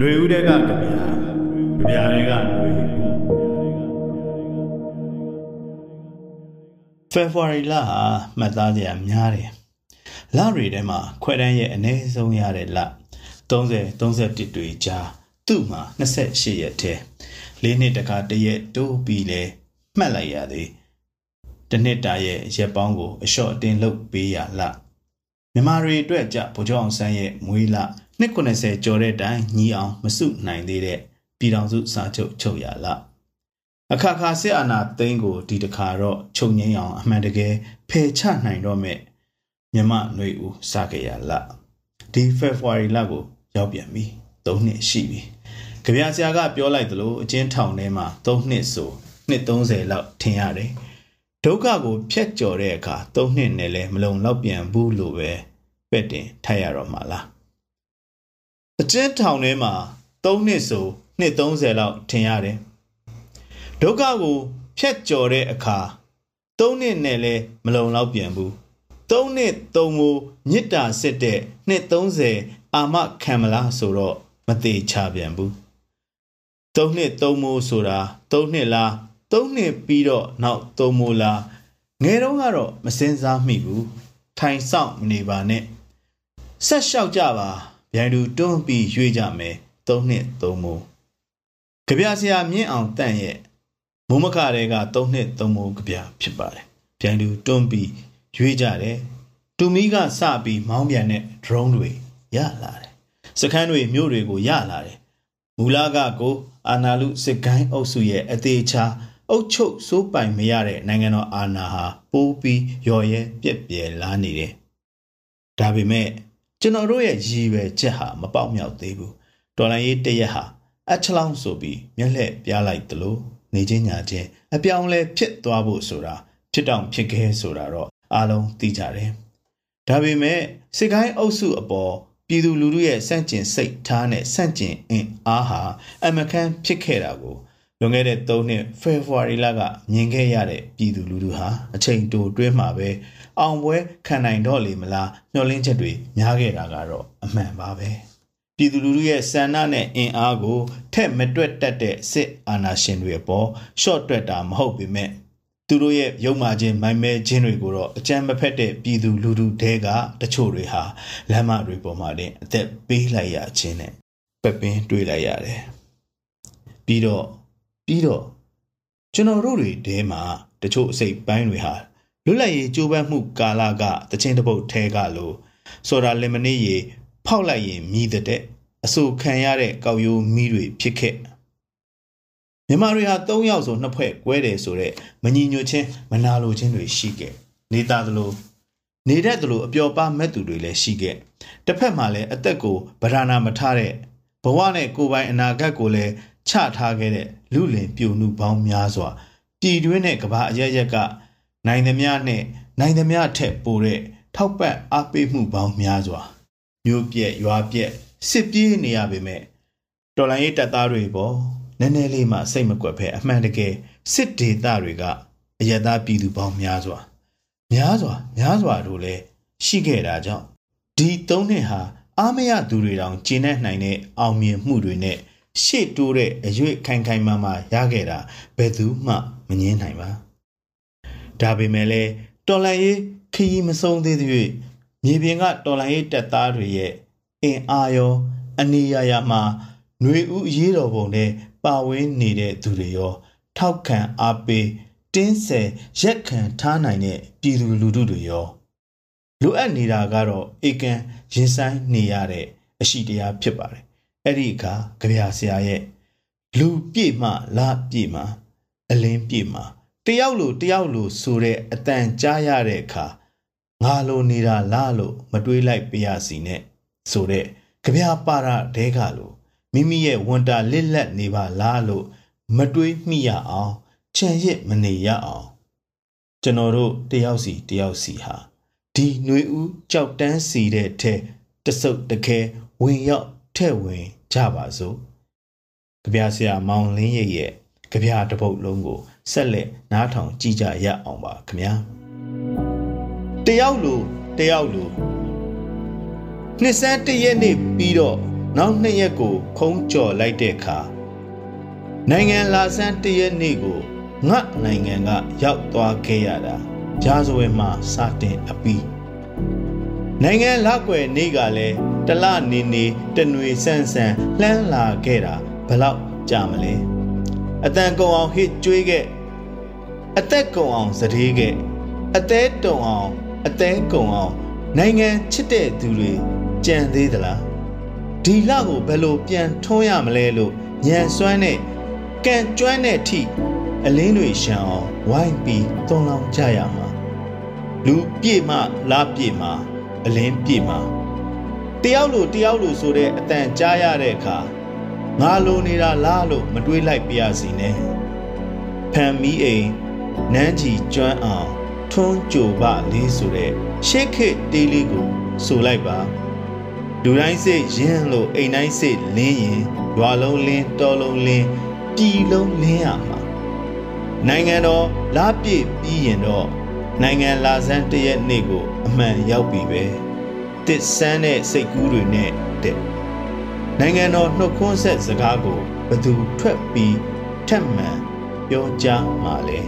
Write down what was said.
လွေဦးတဲ့ကကြပြာကြပြာတွေကလွေဖေဖော်ဝါရီလဟာမှတ်သားစရာများတယ်လတွေထဲမှာခွဲတန်းရဲ့အနည်းဆုံးရတဲ့လ30 31တွေကြားသူ့မှာ28ရက်ထဲ၄နှစ်တကာတရက်တိုးပြီးလဲမှတ်လိုက်ရသေးတနှစ်တာရဲ့ရက်ပေါင်းကိုအလျှော့အတင်းလုပ်ပေးရလမြမာတွေအတွက်ကြဗိုလ်ချုပ်အောင်ဆန်းရဲ့မွေးလ နှစ်90ကျော်တဲ့တိုင်ညီအောင်မစုနိုင်သေးတဲ့ပြည်တော်စုစာချုပ်ချုပ်ရလအခါခါစစ်အာဏာသိမ်းကိုဒီတခါတော့ချုပ်ငိမ့်အောင် အမှန်တကယ်ဖယ်ချနိုင်တော့မဲ့မြမຫນွေဦးစကြရလဒီဖေဖော်ဝါရီလကိုရောက်ပြန်ပြီ၃နှစ်ရှိပြီကြပြဆရာကပြောလိုက်သလိုအချင်းထောင်ထဲမှာ၃နှစ်ဆိုနှစ်30လောက်ထင်ရတယ်ဒုက္ခကိုဖျက်ကျော်တဲ့အခါ၃နှစ်နဲ့လည်းမလုံလောက်ပြန်ဘူးလို့ပဲပဲ့တင်ထိုက်ရတော့မှာလား အကျဉ်းထောင်ထဲမှာ၃နှစ်ဆိုနှစ်30လောက်ထင်ရတယ်ဒုက္ခကိုဖျက်ကျော်တဲ့အခါ၃နှစ်နဲ့လည်းမလုံလောက်ပြန်ဘူး၃နှစ်၃မိုးမြစ်တာစစ်တဲ့နှစ်30အာမခံမလားဆိုတော့မသေးချပြန်ဘူး၃နှစ်၃မိုးဆိုတာ၃နှစ်လား၃နှစ်ပြီးတော့နောက်၃မိုးလားငယ်တော့ကတော့မစင်စားမိဘူးထိုင်ဆောင်မနေပါနဲ့ဆက်လျှောက်ကြပါ ဗျိုင်သူတွန်းပြီးရွေးကြမယ်၃နှစ်၃မိုးကြပြဆရာမြင့်အောင်တန့်ရဲ့မုံမခတဲ့က၃နှစ်၃မိုးကြပြဖြစ်ပါတယ်ဗျိုင်သူတွန်းပြီးရွေးကြတယ်တူမီကစပြီးမောင်းပြန်တဲ့ drone တွေရလာတယ်စခန်းတွေမြို့တွေကိုရလာတယ်မူလကကိုအာနာလူစစ်ကိုင်းအုပ်စုရဲ့အသေးချာအုပ်ချုပ်စိုးပိုင်မရတဲ့နိုင်ငံတော်အာဏာဟာပိုးပြီးရော်ရဲပြက်ပြဲလာနေတယ်ဒါပေမဲ့ ကျွန်တော်တို့ရဲ့ရည်ပဲချက်ဟာမပေါက်မြောက်သေးဘူးတော်လိုင်းရေးတရက်ဟာအချလောင်းဆိုပြီးမျက်လှည့်ပြလိုက်သလိုနေချင်းညာချင်းအပြောင်းလဲဖြစ်သွားဖို့ဆိုတာဖြစ်တောင်ဖြစ်ခဲဆိုတာတော့အားလုံးသိကြတယ်ဒါပေမဲ့စစ်ကိုင်းအုပ်စုအပေါ်ပြည်သူလူထုရဲ့စန့်ကျင်စိတ်ထားနဲ့စန့်ကျင်အင်အားဟာအမကန်ဖြစ်ခဲ့တာကို လွန်ခဲ့တဲ့3နှစ်ဖေဖော်ဝါရီလကမြင်ခဲ့ရတဲ့ပြည်သူလူထုဟာအချိန်တိုတွဲမှာပဲအောင်ပွဲခံနိုင်တော့လေမလားမျှော်လင့်ချက်တွေများခဲ့တာကတော့အမှန်ပါပဲပြည်သူလူထုရဲ့ဆန္ဒနဲ့အင်အားကိုထက်မတွက်တတ်တဲ့စစ်အာဏာရှင်တွေအပေါ်ရှော့တွက်တာမဟုတ်ပေမဲ့သူတို့ရဲ့ရုံမာခြင်းမိုင်းမဲခြင်းတွေကိုတော့အကြမ်းမဖက်တဲ့ပြည်သူလူထုတဲကတချို့တွေဟာလမ်းမတွေပေါ်မှာတင်အသက်ပေးလိုက်ရခြင်းနဲ့ပပင်းတွေးလိုက်ရတယ်ပြီးတော့ ပြီးတော့ကျွန်တော်တို့တွေတဲမှာတချို့အစိတ်ပိုင်းတွေဟာလွတ်လပ်ရေးကြိုးပမ်းမှုကာလကတချင်းတပုတ်ထဲကလို့ဆိုတာလင်မနေရေဖောက်လိုက်ရင်မြည်တဲ့အဆူခံရတဲ့ကောက်ရိုးမီးတွေဖြစ်ခဲ့မြန်မာတွေဟာ၃ယောက်ဆိုနှစ်ဖွဲ့ကွဲတယ်ဆိုတော့မညီညွတ်ခြင်းမနာလိုခြင်းတွေရှိခဲ့နေသားသလိုနေတတ်သလိုအပျော်ပါမဲ့သူတွေလည်းရှိခဲ့တစ်ဖက်မှာလည်းအသက်ကိုဗราနာမထားတဲ့ဘဝနဲ့ကိုယ်ပိုင်အနာဂတ်ကိုလည်း ချထားခဲ့တဲ့လူလင်ပြိုနှုပေါင်းများစွာပြည်တွင်းနဲ့ကဘာအရရက်ကနိုင်သမျှနဲ့နိုင်သမျှထက်ပိုတဲ့ထောက်ပံ့အားပေးမှုပေါင်းများစွာမြို့ပြက်ရွာပြက်စစ်ပြေးနေရပေမဲ့တော်လိုင်းရေးတပ်သားတွေပေါ့နည်းနည်းလေးမှစိတ်မကွက်ဖဲအမှန်တကယ်စစ်ဒေသတွေကအယက်သားပြည်သူပေါင်းများစွာများစွာများစွာတို့လည်းရှိခဲ့တာကြောင့်ဒီသုံးနှစ်ဟာအာမရသူတွေတောင်ကျင်းနေနိုင်တဲ့အောင်မြင်မှုတွေနဲ့ ရှေ့တိုးတဲ့အရွေ့ခိုင်ခိုင်မာမာရခဲ့တာဘယ်သူမှမငင်းနိုင်ပါဒါပေမဲ့လည်းတော်လန်ရေးခရီးမဆုံးသေးသည့်မြေပြင်ကတော်လန်ရေးတပ်သားတွေရဲ့အင်အားရောအနေရရမှာຫນွေဦးရေးတော်ပုံနဲ့ပါဝင်နေတဲ့သူတွေရော ထောက်ခံအားပေးတင်းဆယ်ရက်ခံထားနိုင်တဲ့ပြည်သူလူထုတွေရောလိုအပ်နေတာကတော့အေကန်ရင်ဆိုင်နေရတဲ့အရှိတရားဖြစ်ပါတယ် အဲ့ဒီအခါကြပြဆရာရဲ့လူပြည့်မှလာပြည့်မှအလင်းပြည့်မှတယောက်လိုတယောက်လိုဆိုတဲ့အတန်ကြားရတဲ့အခါငါလိုနေတာလားလို့မတွေးလိုက်ပြရစီနဲ့ဆိုတဲ့ကြပြပါရတဲကလို့မိမိရဲ့ဝန်တာလစ်လက်နေပါလားလို့မတွေးမိရအောင်ခြံရစ်မနေရအောင်ကျွန်တော်တို့တယောက်စီတယောက်စီဟာဒီຫນွေဦးကြောက်တန်းစီတဲ့ထဲတဆုပ်တခဲဝင်ရောက် ထဲ့ဝင်ကြပါစို့ကြပြဆရာမောင်လင်းရဲ့ရဲ့ကြပြတပုတ်လုံးကိုဆက်လက်နားထောင်ကြည့်ကြရအောင်ပါခင်ဗျာတယောက်လိုတယောက်လိုနှစ်ဆန်းတရက်နေ့ပြီးတော့နောက်နှစ်ရက်ကို ခုံးကြော်လိုက်တဲ့အခါနိုင်ငံလာဆန်းတရက်နေ့ကိုငါနိုင်ငံကရောက်သွားခဲ့ရတာဂျာဇဝဲမှာစတင်အပီးနိုင်ငံလောက်ွယ်နေ့ကလည်း တလနေနေတနွေဆန်းဆန်းလှမ်းလာခဲ့တာဘလောက်ကြာမလဲအတန်ကုံအောင်ဟစ်ကြွေးခဲ့အသက်ကုံအောင်စတေးခဲ့အသေးတုံအောင်အသေးကုံအောင်နိုင်ငံချစ်တဲ့သူတွေကြံသေးသလားဒီလကိုဘယ်လိုပြန်ထွန်းရမလဲလို့ညံစွမ်းနဲ့ကံကျွမ်းတဲ့ထိအလင်းတွေရှံအောင်ဝိုင်းပြီးသွန်လောင်းကြရမှာလူပြည့်မှလားပြည့်မှအလင်းပြည့်မှ တယောက်လိုတယောက်လိုဆိုတဲ့အတန်ကြားရတဲ့အခါငါလိုနေတာလားလို့မတွေးလိုက်ပြရစီနဲ့ဖန်မီအိမ်နန်းကြီးကျွမ်းအောင်ထွန်းကြိုပလေးဆိုတဲ့ရှေ့ခေတ်တေးလေးကိုဆိုလိုက်ပါလူတိုင်းစိတ်ရင်းလို့အိမ်တိုင်းစိတ်လင်းရင်ရွာလုံးလင်းတော်လုံးလင်းပြည်လုံးလင်းရမှာနိုင်ငံတော်လားပြည့်ပြီးရင်တော့နိုင်ငံလာဆန်းတရက်နေ့ကိုအမှန်ရောက်ပြီပဲ တစ်ဆန်းတဲ့စိတ်ကူးတွေနဲ့တဲ့နိုင်ငံတော်နှုတ်ခွန်းဆက်စကားကိုဘသူထွက်ပြီးထက်မှန်ပြောကြားမှာလဲ